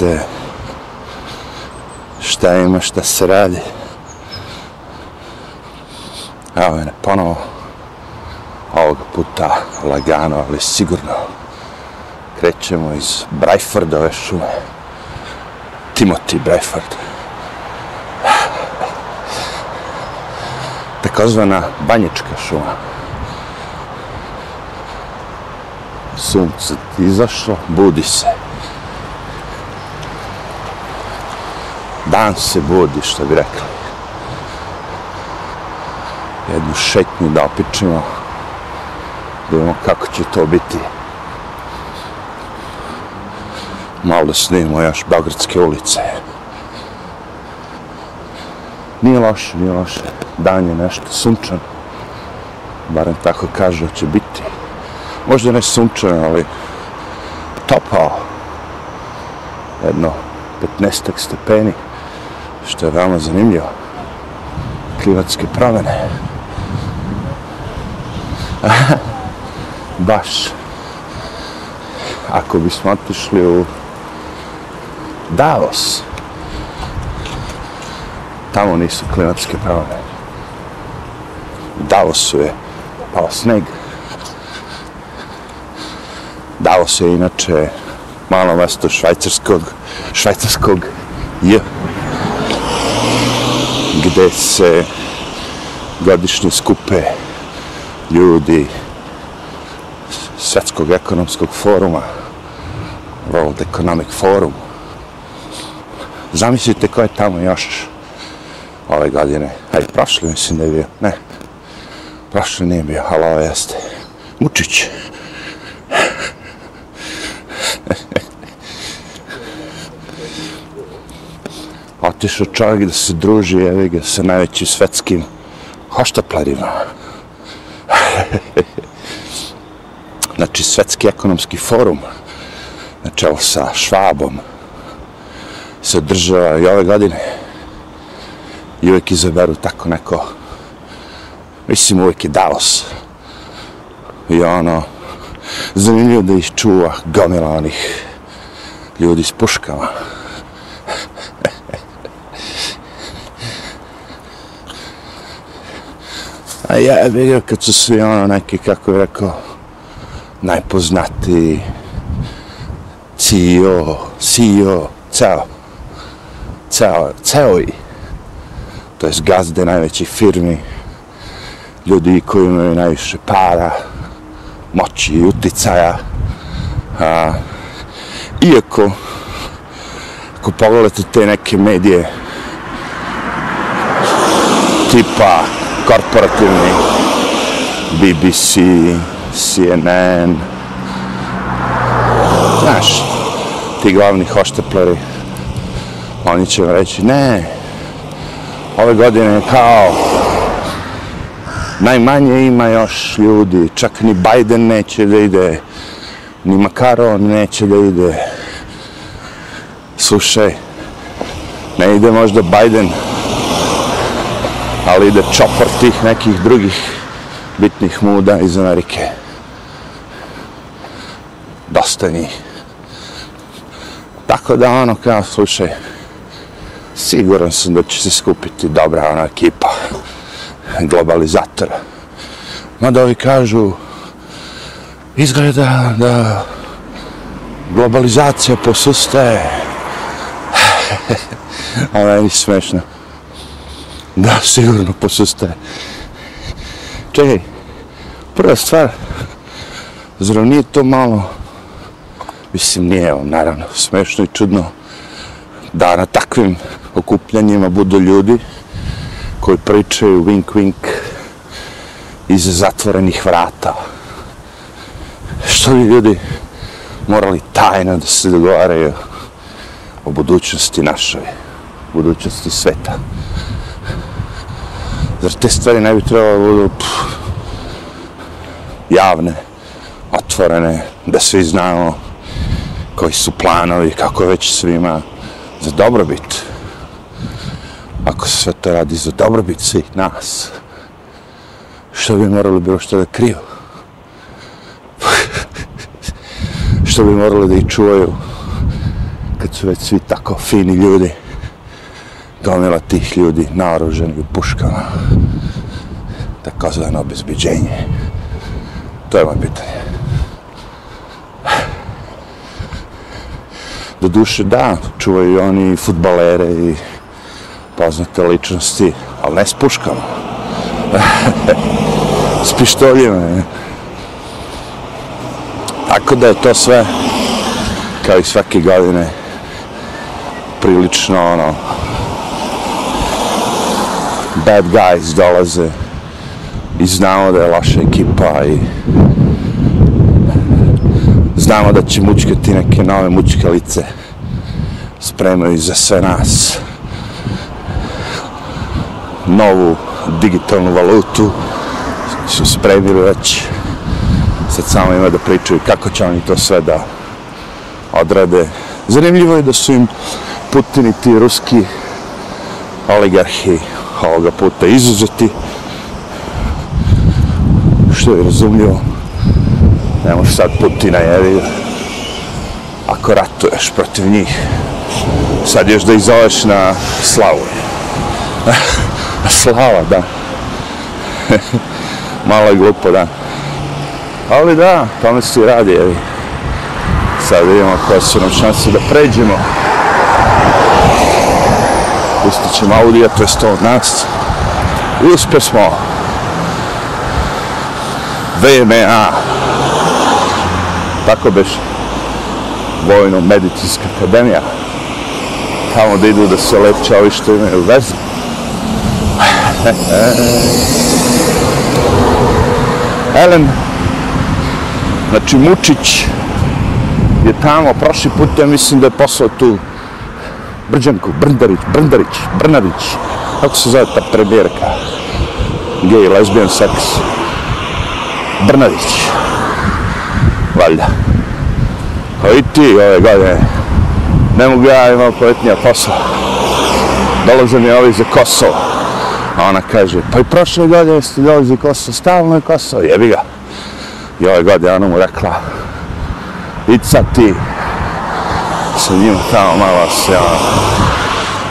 jeste šta ima, šta se radi. Evo mene ponovo, ovoga puta lagano, ali sigurno krećemo iz Brajfordove šume. Timothy Brajford. Takozvana banjička šuma. Sunce izašlo, budi se. Dan se budi, što bi rekli. Jednu šetnju da opičemo, Da vidimo kako će to biti. Malo da snimimo još Bagradske ulice. Nije loše, nije loše. Dan je nešto sunčan. Barem tako kaže da će biti. Možda ne sunčan, ali topao. Jedno 15 stepeni što je veoma zanimljivo. Klimatske promene. Baš. Ako bismo otišli u Davos, tamo nisu klimatske promene. U Davosu je pao sneg. Davos je inače malo mesto švajcarskog, švajcarskog J gde se godišnje skupe ljudi svetskog ekonomskog foruma, World Economic Forum. Zamislite ko je tamo još ove godine. Aj, prošle mislim da je bio. Ne, prošle nije bio, ali ovo jeste. Mučić. Otišao čovjek da se druži evi ga, sa najvećim svetskim hoštaplarima. znači, svetski ekonomski forum, znači, na čelu sa Švabom, se održava i ove godine. I uvijek izaberu tako neko, mislim, uvijek je Davos. I ono, zanimljivo da ih čuva gomila onih ljudi s puškama. Ja je vidio kad su svi ono neki, kako je rekao, najpoznatiji CEO, CEO, ceo, ceo, ceo i, to je gazde najvećih firmi, ljudi koji imaju najviše para, moći i uticaja. A, iako, ako pogledate te neke medije, tipa korporativni BBC, CNN, znaš, ti glavni hoštepleri, oni će vam reći, ne, ove godine kao najmanje ima još ljudi, čak ni Biden neće da ide, ni Makaron neće da ide. Slušaj, ne ide možda Biden, ali ide čopor tih nekih drugih bitnih muda iz Amerike. Dosta njih. Tako da ono kao, slušaj, siguran sam da će se skupiti dobra ona ekipa globalizatora. Mada ovi kažu, izgleda da globalizacija posustaje. A je smešno. Da, sigurno posustaje. Čekaj, prva stvar, zar nije to malo, mislim nije, naravno, smešno i čudno, da na takvim okupljanjima budu ljudi koji pričaju wink wink iz zatvorenih vrata. Što bi ljudi morali tajno da se dogovaraju o budućnosti našoj, budućnosti sveta. Zar te stvari ne bi trebalo da budu pff, javne, otvorene, da svi znamo koji su planovi, kako već svima, za dobrobit. Ako se sve to radi za dobrobit svih nas, što bi moralo bilo što da kriju? što bi morali da ih čuvaju kad su već svi tako fini ljudi, gomila tih ljudi naoruženi u puškama, takozvano obezbiđenje. To je moje pitanje. Do duše, da, čuvaju i oni futbalere i poznate ličnosti, ali ne s puškama. s pištoljima. Tako da je to sve, kao i svake godine, prilično, ono, bad guys dolaze i znamo da je loša ekipa i znamo da će mučkati neke nove mučkalice. Spremaju za sve nas. Novu digitalnu valutu su spremili već. Sad samo ima da pričaju kako će oni to sve da odrade. Zanimljivo je da su im Putin i ti ruski oligarhi ovoga puta izuzeti. Što je razumljivo ne može sad Putina jevi ako ratuješ protiv njih sad još da izoveš na slavu. Slava da. Malo je glupo da. Ali da tome se radi jevi sad vidimo koje su nam šanse da pređemo pustit ćemo Audija, to je sto od nas. I uspio smo. VMA. Tako beš. Vojno-medicinska akademija. Tamo da idu da se lepče ovi što imaju vezu. Elen, znači Mučić je tamo, prošli put ja mislim da je poslao tu Brđanku, Brndarić, Brndarić, Brnarić, kako se zove ta premijerka? gej, lesbijan, seks. Brnarić. Valjda. Kao i ti ove godine. Ne mogu ja imam poletnija posla. Dolaze mi ovi za Kosovo. A ona kaže, pa i prošle godine ste dolazi Kosovo, stalno je Kosovo, jebi ga. I ove godine ona mu rekla, idi sad ti, sa njima tamo malo se ja,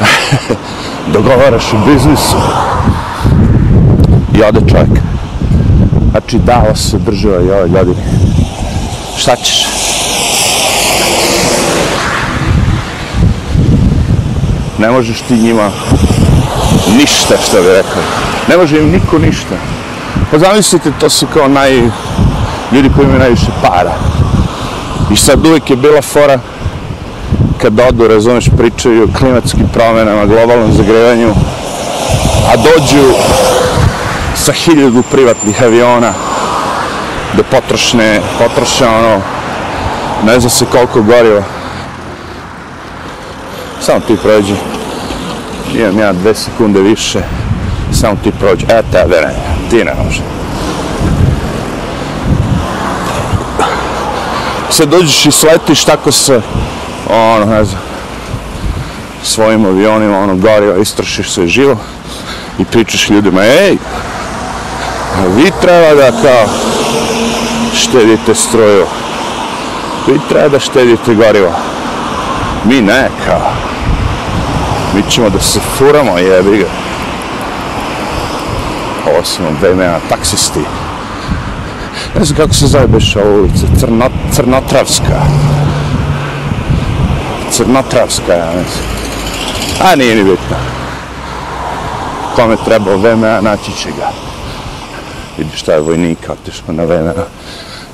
dogovaraš u biznisu i ode čovjek. Znači dao se država i ove godine. Šta ćeš? Ne možeš ti njima ništa, što bi rekao. Ne može im niko ništa. Pa zamislite, to su kao naj... ljudi koji imaju najviše para. I sad uvijek je bila fora kad odu, razumeš, pričaju o klimatskim promjenama, globalnom zagrevanju, a dođu sa hiljadu privatnih aviona da potrošne, potroše ono, ne zna se koliko goriva. Samo ti prođi. Imam ja dve sekunde više. Samo ti prođi. E, tebe ne. Ti ne može. Sad dođeš i sletiš tako se ono, ne znam, svojim avionima, ono, goriva, istrošiš sve živo i pričaš ljudima, ej, vi treba da kao štedite stroju, vi treba da štedite gorivo, mi ne, kao, mi ćemo da se furamo, jebi ga. Ovo su nam VMA taksisti. Ne znam kako se zove beš ova ulica, Crno, Crnotravska crnotravska, ja mislim. A nije ni bitno. Kome treba VMA, naći će ga. Vidi šta je vojnika, otišao na VMA.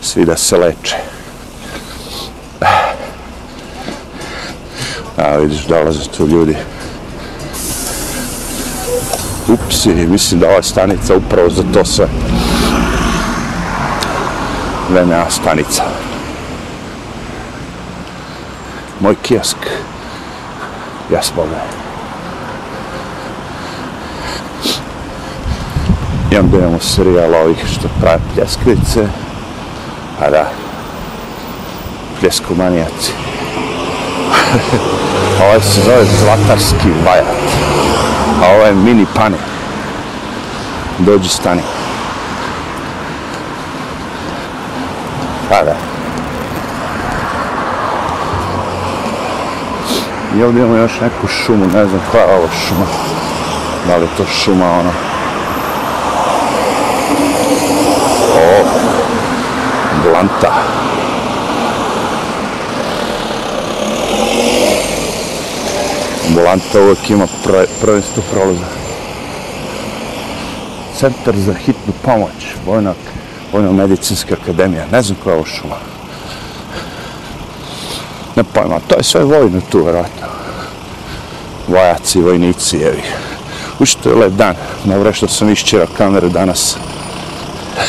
Svi da se leče. A vidiš, dolaze tu ljudi. Upsi, mislim da ova stanica upravo za to sve. VMA stanica moj kiosk. Ja spome. I onda imamo serijal ovih što prave pljeskvice. A da, pljeskomanijaci. ovo ovaj se zove zlatarski vajat. A ovaj je mini pane. Dođi stani. Pa da. I ovdje imamo još neku šumu, ne znam koja je ovo šuma. Da li je to šuma ona? O, blanta. Blanta uvijek ima prvenstvo prolaza. Centar za hitnu pomoć, Vojna, Vojna medicinska akademija, ne znam koja je ovo šuma. Ne pojma, to je sve vojno tu, vjerojatno. Vojaci, vojnici, evi. Učito je lep dan, dobro što sam išćerao kameru danas.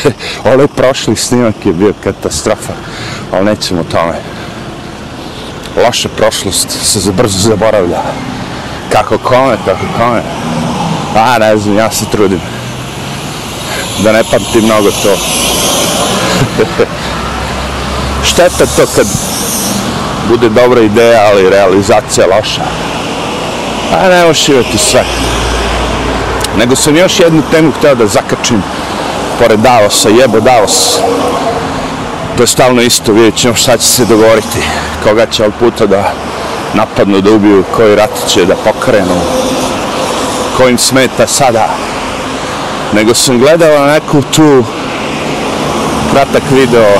Ovaj prošli snimak je bio katastrofa, ali nećemo o tome. Loša prošlost se brzo zaboravlja. Kako kome, kako kome. A, ne znam, ja se trudim. Da ne pamtim mnogo to. Šteta to kad bude dobra ideja, ali realizacija loša. A ne možeš sve. Nego sam još jednu temu htio da zakačim pored Davosa, jebo Davos. To je stalno isto, vidjet ćemo šta će se dogovoriti. Koga će od puta da napadnu, da ubiju, koji rat će da pokrenu, kojim smeta sada. Nego sam gledao neku tu kratak video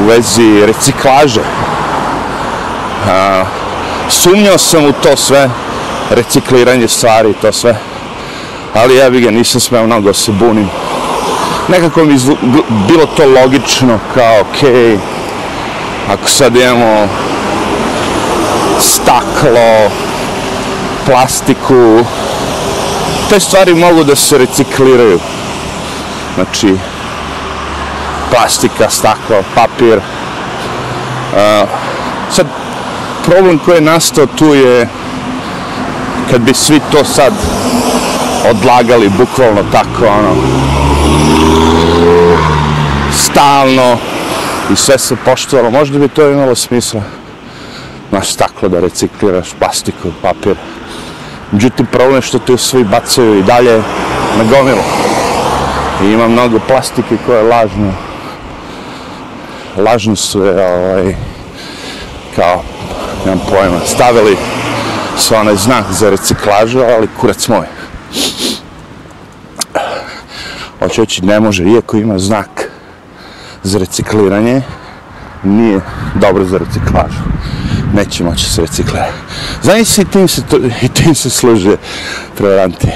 u vezi reciklaže. Sumnjao sam u to sve, recikliranje stvari i to sve. Ali ja bi ga nisam smeo mnogo se bunim. Nekako mi bilo to logično, kao okej, okay, ako sad imamo staklo, plastiku, te stvari mogu da se recikliraju. Znači, plastika, staklo, papir. Uh, sad, problem koji je nastao tu je kad bi svi to sad odlagali bukvalno tako, ono, stalno i sve se poštovalo, možda bi to imalo smisla. Naš staklo da recikliraš, plastiku, papir. Međutim, problem je što te svi bacaju i dalje na gomilu. I ima mnogo plastike koja je lažno lažno su je, ovaj, kao, nemam pojma, stavili su onaj znak za reciklažu, ali kurac moj. Hoće oći, ne može, iako ima znak za recikliranje, nije dobro za reciklažu. Neće moći se reciklirati. Znači se i tim se, to, i tim se služe prevaranti.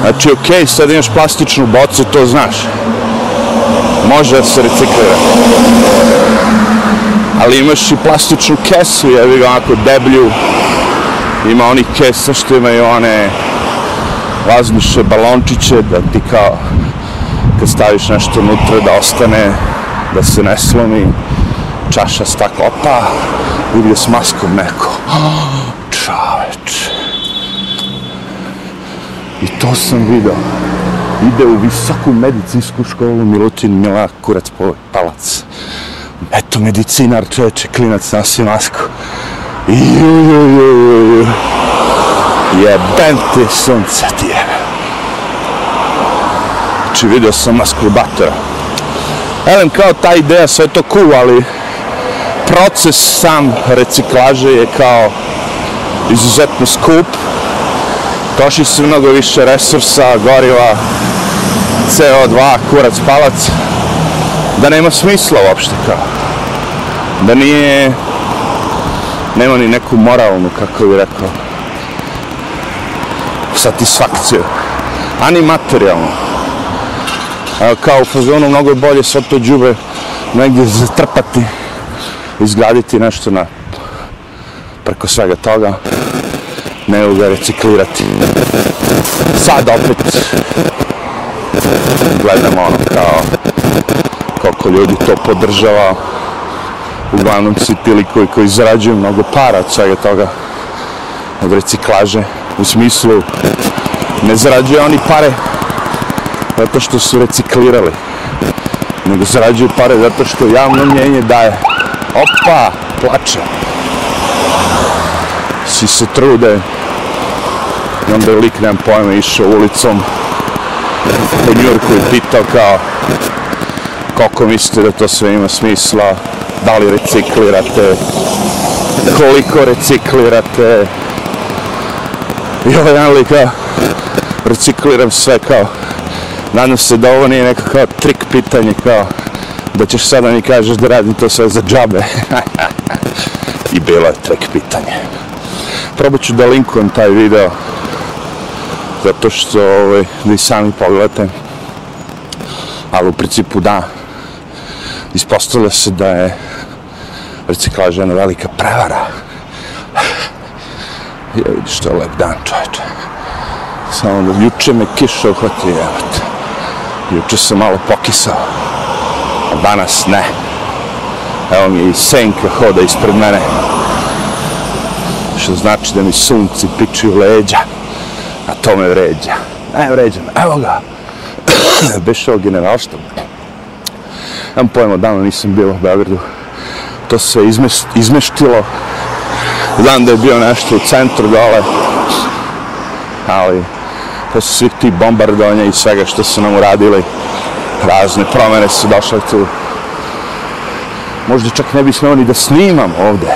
Znači, okej, okay, sad imaš plastičnu bocu, to znaš može da se reciklira. Ali imaš i plastičnu kesu, jevi ga onako deblju. Ima onih kesa što imaju one vazduše balončiće da ti kao kad staviš nešto unutra da ostane, da se ne slomi čaša stakla, opa, vidi s maskom neko. Čoveč. I to sam video ide u visoku medicinsku školu Milutin Mila Kurac Palac. Eto medicinar čoveče, klinac nosi masku. Jebem ti sunce ti je. Znači vidio sam maskurbatora. Elem kao ta ideja, sve to cool, ali proces sam reciklaže je kao izuzetno skup. Troši se mnogo više resursa, goriva, CO2, kurac, palac, da nema smisla uopšte kao. Da nije, nema ni neku moralnu, kako bi rekao, satisfakciju, ani materijalnu. Kao u fazonu mnogo je bolje sve to džube negdje zatrpati, izgraditi nešto na preko svega toga, nego ga reciklirati. Sad opet gledam ono kao koliko ljudi to podržava. Uglavnom si ti likovi koji zarađuju mnogo para od svega toga od reciklaže u smislu ne zarađuju oni pare zato što su reciklirali nego zarađuju pare zato što javno mnjenje daje. Opa, plače. Si se trude. I onda je lik, nemam pojma, išao ulicom u Njurku i pitao kao koliko mislite da to sve ima smisla, da li reciklirate, koliko reciklirate. I ovaj jedan lik recikliram sve kao, nadam se da ovo nije neka kao trik pitanje kao, da ćeš sada mi kažeš da radim to sve za džabe. I bilo je trik pitanje. Probat ću da linkujem taj video, zato što ovaj, da i sami pogledate. Ali u principu da, ispostavlja se da je reciklaža jedna velika prevara. Ja vidiš što je lep dan čovječe. Samo da juče me kiša uhvati, evo Juče sam malo pokisao, a danas ne. Evo mi je i senka hoda ispred mene. Što znači da mi sunci pičuju leđa, a to me vređa. Ne vređa me, evo ga. Bešao generalštvo. Nemam pojma, davno nisam bio u Beogradu. To se izmeštilo. Znam da je bio nešto u centru dole. Ali, posle svih tih bombardovanja i svega što su nam uradili, razne promene su došle tu. Možda čak ne bi smeo ni da snimam ovde.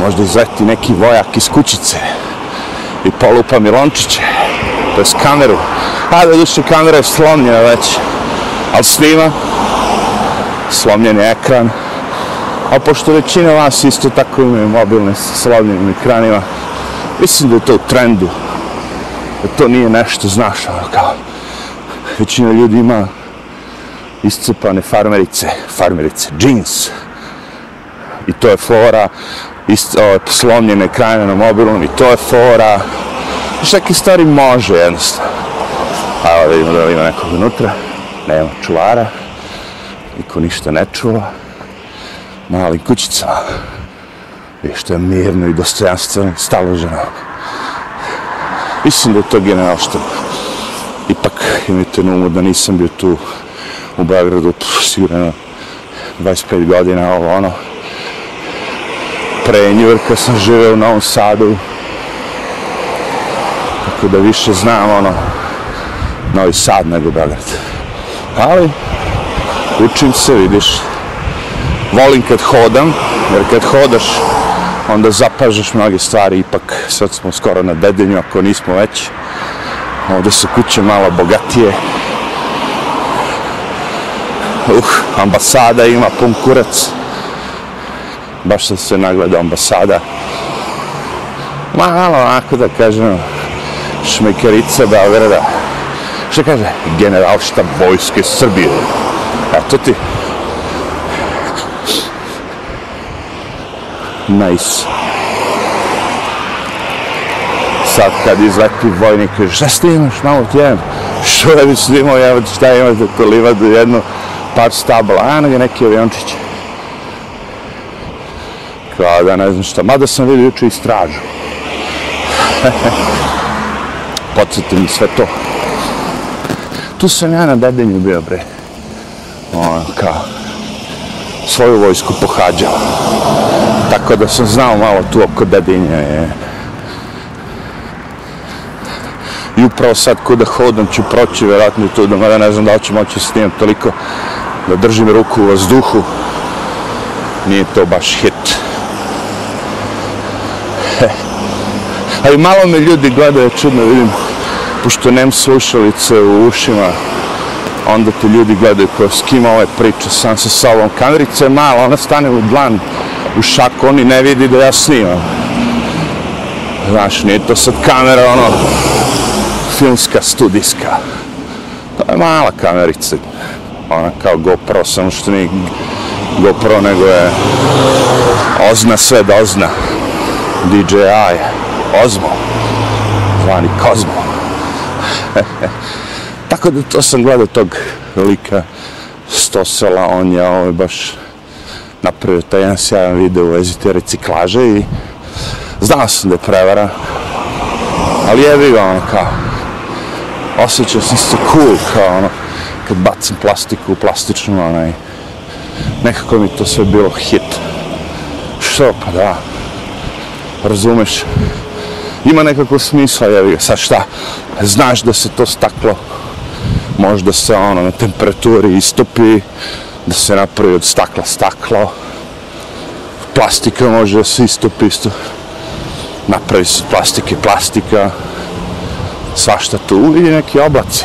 Možda izleti neki vojak iz kućice i polupa Milončiće. To je s kameru. A da duše kamera je slomljena već. Ali snima. Slomljen ekran. A pošto većina vas isto tako imaju mobilne sa slomljenim ekranima, mislim da je to u trendu. Da to nije nešto, znaš, ono kao, većina ljudi ima iscepane farmerice, farmerice, džins, i to je fora, ist, o, slomljene ekrane na mobilom, i to je fora, Znaš, neke stvari može, jednostavno. A evo vidimo da li ima nekog unutra, nema čuvara, niko ništa ne čuva, mali kućica, i što je mirno i dostojanstveno staloženo. Mislim da je to generalno Ipak imajte na umu da nisam bio tu u Beogradu sigurno 25 godina, ovo ono. Pre Njurka sam živeo u Novom Sadu. Tako da više znam ono Novi Sad nego Beograd. Ali učim se, vidiš. Volim kad hodam, jer kad hodaš onda zapažeš mnoge stvari, ipak sad smo skoro na dedenju, ako nismo već. Ovde su kuće malo bogatije. Uh, ambasada ima pun kurac. Baš sam se nagledao ambasada. Malo, onako da kažem, šmekerica Beograda. Što kaže? Generalštab vojske Srbije. Eto ti. nice. Sad kad izleti vojnik, šta snimaš, malo ti jem? Što da bi snimao, evo ti šta imate to livadu, jednu par stabla, a nego neki aviončić. Kao da ne znam šta, mada sam vidio juče i stražu. Podsjeti mi sve to. Tu sam ja na dedenju bio, bre. Ono, kao, svoju vojsku pohađao. Tako da sam znao malo tu oko dedinja. Je. I upravo sad kuda hodam ću proći, vjerojatno tu, da mada ne znam da li ću moći snimam toliko da držim ruku u vazduhu. Nije to baš hit. Ali malo me ljudi gledaju, čudno vidim, pošto nemam slušalice u ušima, onda te ljudi gledaju kao s kim ove priče, sam sa sobom. Kamerica je mala, ona stane u dlan, u šaku, oni ne vidi da ja snimam. Znaš, nije to sad kamera, ono, filmska, studijska. To je mala kamerica. Ona kao GoPro, samo što nije GoPro, nego je Ozna sve dozna. DJI, Ozmo, zvani Kozmo. Tako da to sam gledao tog lika Stosela, on je ovaj baš napravio taj jedan sjajan video u vezi te reciklaže i znao sam da je prevara, ali je vidio ono kao, osjećao sam se cool kao ono, kad bacim plastiku u plastičnu, onaj, nekako mi to sve bilo hit. Što pa da, razumeš, ima nekako smisla, jevi ga, sad šta, znaš da se to staklo možda se ono na temperaturi istopi, da se napravi od stakla staklo. Plastika može da se istopi isto. Napravi se od plastike plastika. Svašta tu uvidi neki oblaci.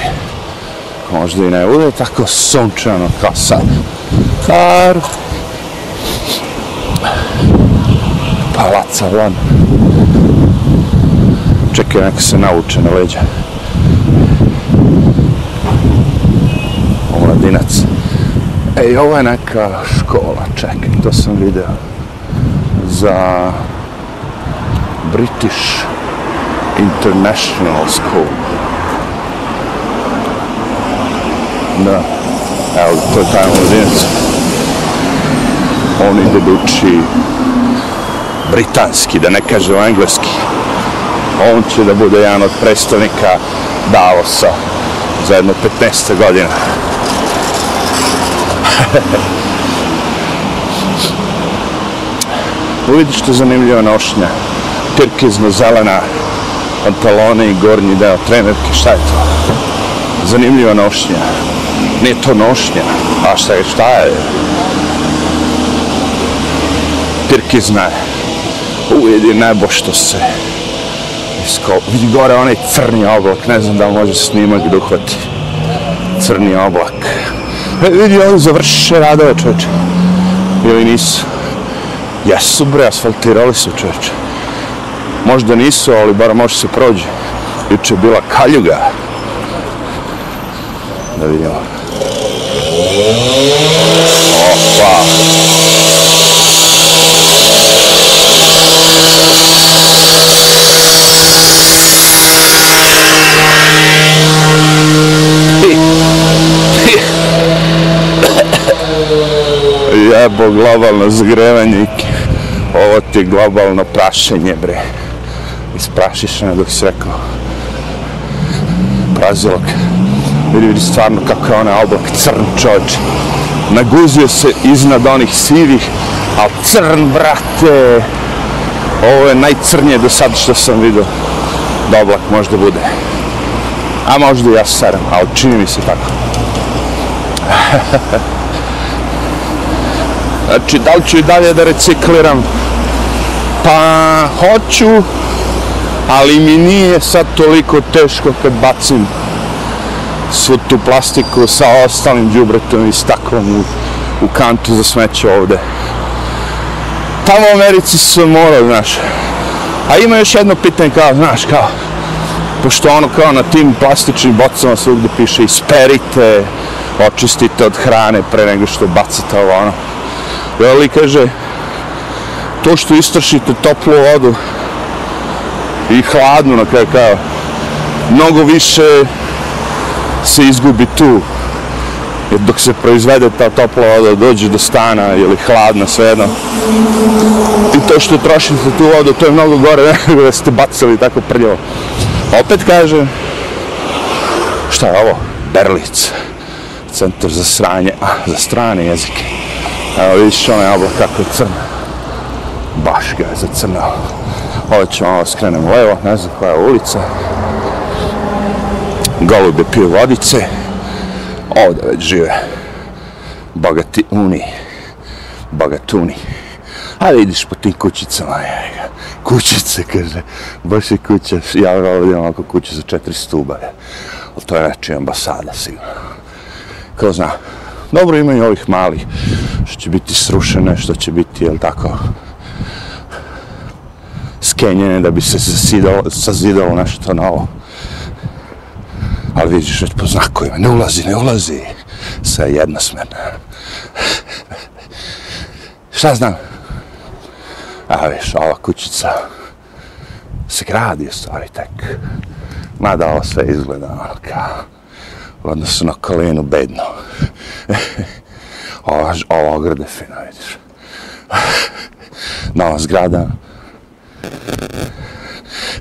Možda i ne bude tako sunčano kao sad. Kar. Palaca van. Čekaj, neka se nauče na leđa. Omladinac. Ej, ovo je neka škola, čekaj, to sam video. Za British International School. Da, evo, to je taj omladinac. On ide da uči britanski, da ne kaže engleski. On će da bude jedan od predstavnika Davosa za jedno 15. godina. Uvidi što je zanimljiva nošnja. Tirkizno zelena pantalone i gornji deo trenerke, šta je to? Zanimljiva nošnja. Nije to nošnja, a šta je, šta je? Tirkizna je. Uvidi nebo što se isko... Vidi gore onaj crni oblak, ne znam da li može snimak da uhvati. Crni oblak. Vidi, on završe radove, čoveče. Ili nisu? Jesu, bre, asfaltirali su, čoveče. Možda nisu, ali bar može se prođe. Juče je bila kaljuga. Da vidimo. Opa! Globalno zagrevanje ovo ti je globalno prašenje bre. Isprašišeno dok si rekao. Prazilog. Vidi vidi stvarno kako je onaj oblak crn čovječ naguzio se iznad onih sivih a crn brate. Ovo je najcrnije do sad što sam vidio da oblak možda bude. A možda ja saram ali čini mi se tako. znači da li ću i dalje da recikliram pa hoću ali mi nije sad toliko teško kad bacim svu tu plastiku sa ostalim džubretom i staklom u, u kantu za smeće ovde. Tamo u Americi su morali, znaš. A ima još jedno pitanje kao, znaš, kao, pošto ono kao na tim plastičnim bocama svugde piše isperite, očistite od hrane pre nego što bacite ovo, ono. Ali kaže, to što istršite toplu vodu, i hladnu na kraju kao mnogo više se izgubi tu jer dok se proizvede ta topla voda dođe do stana ili hladna svejedno i to što trošite tu vodu to je mnogo gore nego da ste bacili tako prljavo. opet kaže šta je ovo? Berlic centar za sranje a, za strane jezike evo vidiš onaj oblak kako je crn baš ga je zacrnao Ovo ćemo malo skrenem levo, ne znam koja je ulica. Golube pije vodice. Ovdje već žive bogati uni. Bogatuni. A vidiš po tim kućicama. Kućice, kaže. Baš je kuća. Ja ovdje imam oko kuće za četiri stuba. Ali to je reči ambasada, sigurno. Ko zna. Dobro imaju ovih malih. Što će biti srušene, što će biti, jel tako, skenjene da bi se sazidalo, sazidalo nešto novo. Ali vidiš već po znakovima, ne ulazi, ne ulazi. Sve je jednosmerno. Šta znam? A viš, ova kućica se gradi u stvari tek. Mada ovo sve izgleda ono kao u odnosu na kolinu bedno. ova, ova grde fina, vidiš. Nova zgrada,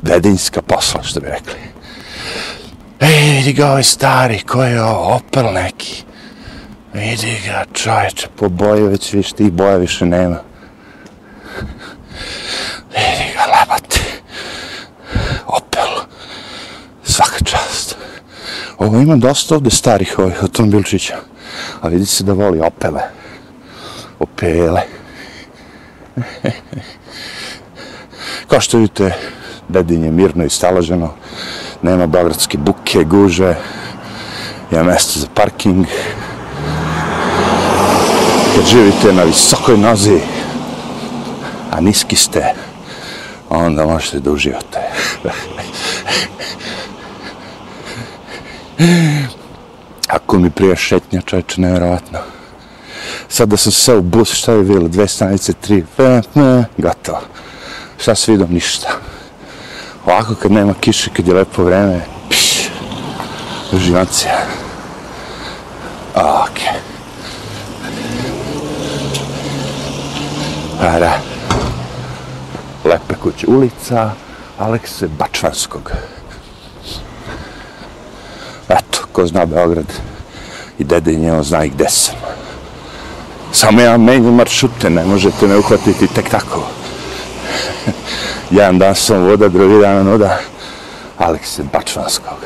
dedinska posla, što bi rekli. Ej, vidi ga ovaj stari, ko je ovo, Opel neki. Vidi ga, čovječe, po boju već više, tih boja više nema. Vidi ga, lebati. Opel. Svaka čast. Ovo ima dosta ovde starih ovih automobilčića. A vidi se da voli Opele. Opele. Kao što vidite, Dedin je mirno i staloženo, nema bagradske buke, guže, ima mjesto za parking. Kad živite na visokoj nozi, a niski ste, onda možete da uživate. Ako mi prija šetnja, čovječe, nevjerovatno. Sad da sam se u bus, šta je bilo, dve stanice, tri, pe, ne, gotovo. Šta se vidim, ništa. Ovako kad nema kiše, kad je lepo vreme, piš, uživancija. Ok. A da. Lepe kuće. Ulica Alekse Bačvanskog. Eto, ko zna Beograd i Dedinje, on zna i gde sam. Samo ja menjam maršute, ne možete me uhvatiti tek tako. Jedan dan sam voda, drugi dan noda Alekse Bačvanskog.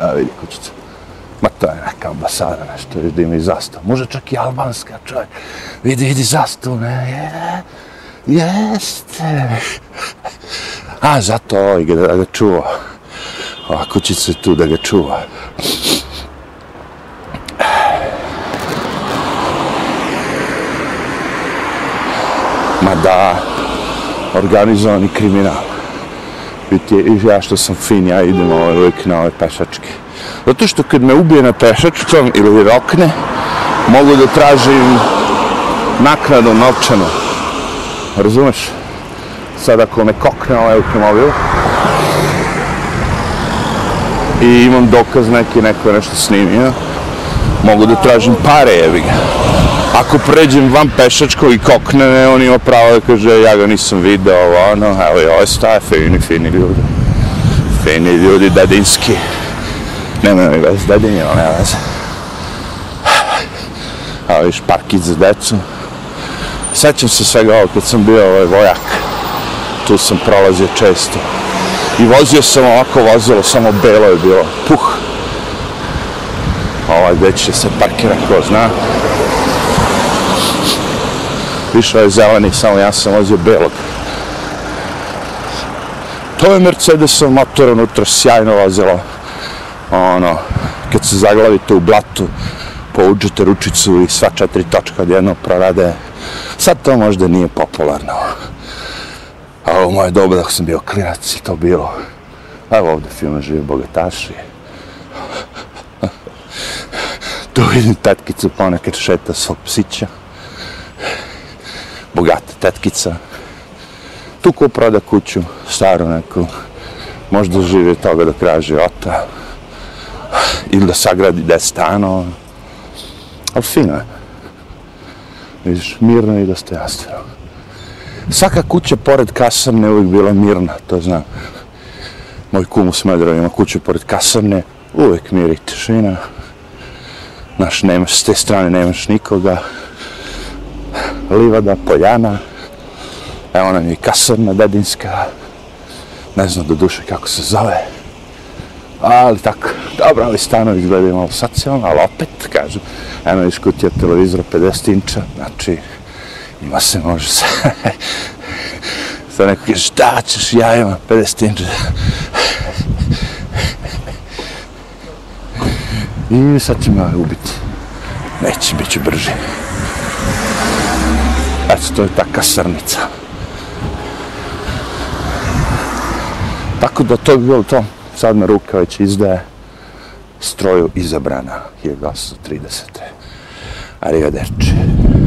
A vidi kućica. Ma to je neka ambasada, nešto, viš ima i zastav. Može čak i albanska, čovjek. Vidi, vidi zastav, ne, je, jeste. A, zato ovaj ga, da ga čuo. Ova kućica je tu da ga čuva. Ma da, organizovani kriminal. Vidite, ja što sam fin, ja idem ovaj uvijek na ove pešačke. Zato što kad me ubije na pešačkom ili rokne, mogu da tražim naknadu novčanu. Razumeš? Sad ako me kokne ovaj automobil i imam dokaz neki, neko je nešto snimio, mogu da tražim pare, jebi ga. Ako pređem van pešačkog i kokne me, on ima pravo da kaže ja ga nisam video, ono, ovo, ono, evo i ovo staje, fini, fini ljudi. Fini ljudi, dadinski. Nema mi vez, ali. nema vez. Evo viš, parkić za decu. Sećam se svega ovo kad sam bio ovaj vojak. Tu sam prolazio često. I vozio sam ovako vozilo, samo belo je bilo. Puh. Ovaj već se parkira, ko zna. Više je zeleni, samo ja sam vozio belog. To je Mercedesov motor unutra, sjajno vozilo. Ono, kad se zaglavite u blatu, pouđete ručicu i sva četiri točka odjedno prorade. Sad to možda nije popularno. A ovo moje dobro, ako sam bio klinac i to bilo. Evo ovdje film žive bogataši. Tu vidim tetkicu pa ponekad šeta svog psića bogata tetkica. Tu ko proda kuću, staru neku, možda žive toga do kraja života. Ili da sagradi deset stanova. Ono. Ali fino je. Vidiš, mirno i dostojanstveno. Svaka kuća pored kasarne uvijek bila mirna, to znam. Moj kum u Smedrovi ima kuću pored kasarne, uvijek mir i tišina. Naš, nemaš, s te strane nemaš nikoga livada, poljana. Evo nam je i kasarna dedinska. Ne znam do duše kako se zove. Ali tako, dobro, ali stanovi izgledaju malo socijalno, ali opet, kažem, eno iz kutija televizora 50 inča, znači, ima se, može se. Sad neko kaže, šta ćeš, ja imam 50 inča. I sad će me ubiti. Neće, bit ću brži. Eto, to je ta kasarnica. Tako da to bi bilo to. Sad me ruka već izdaje stroju izabrana 1930. Arrivederci.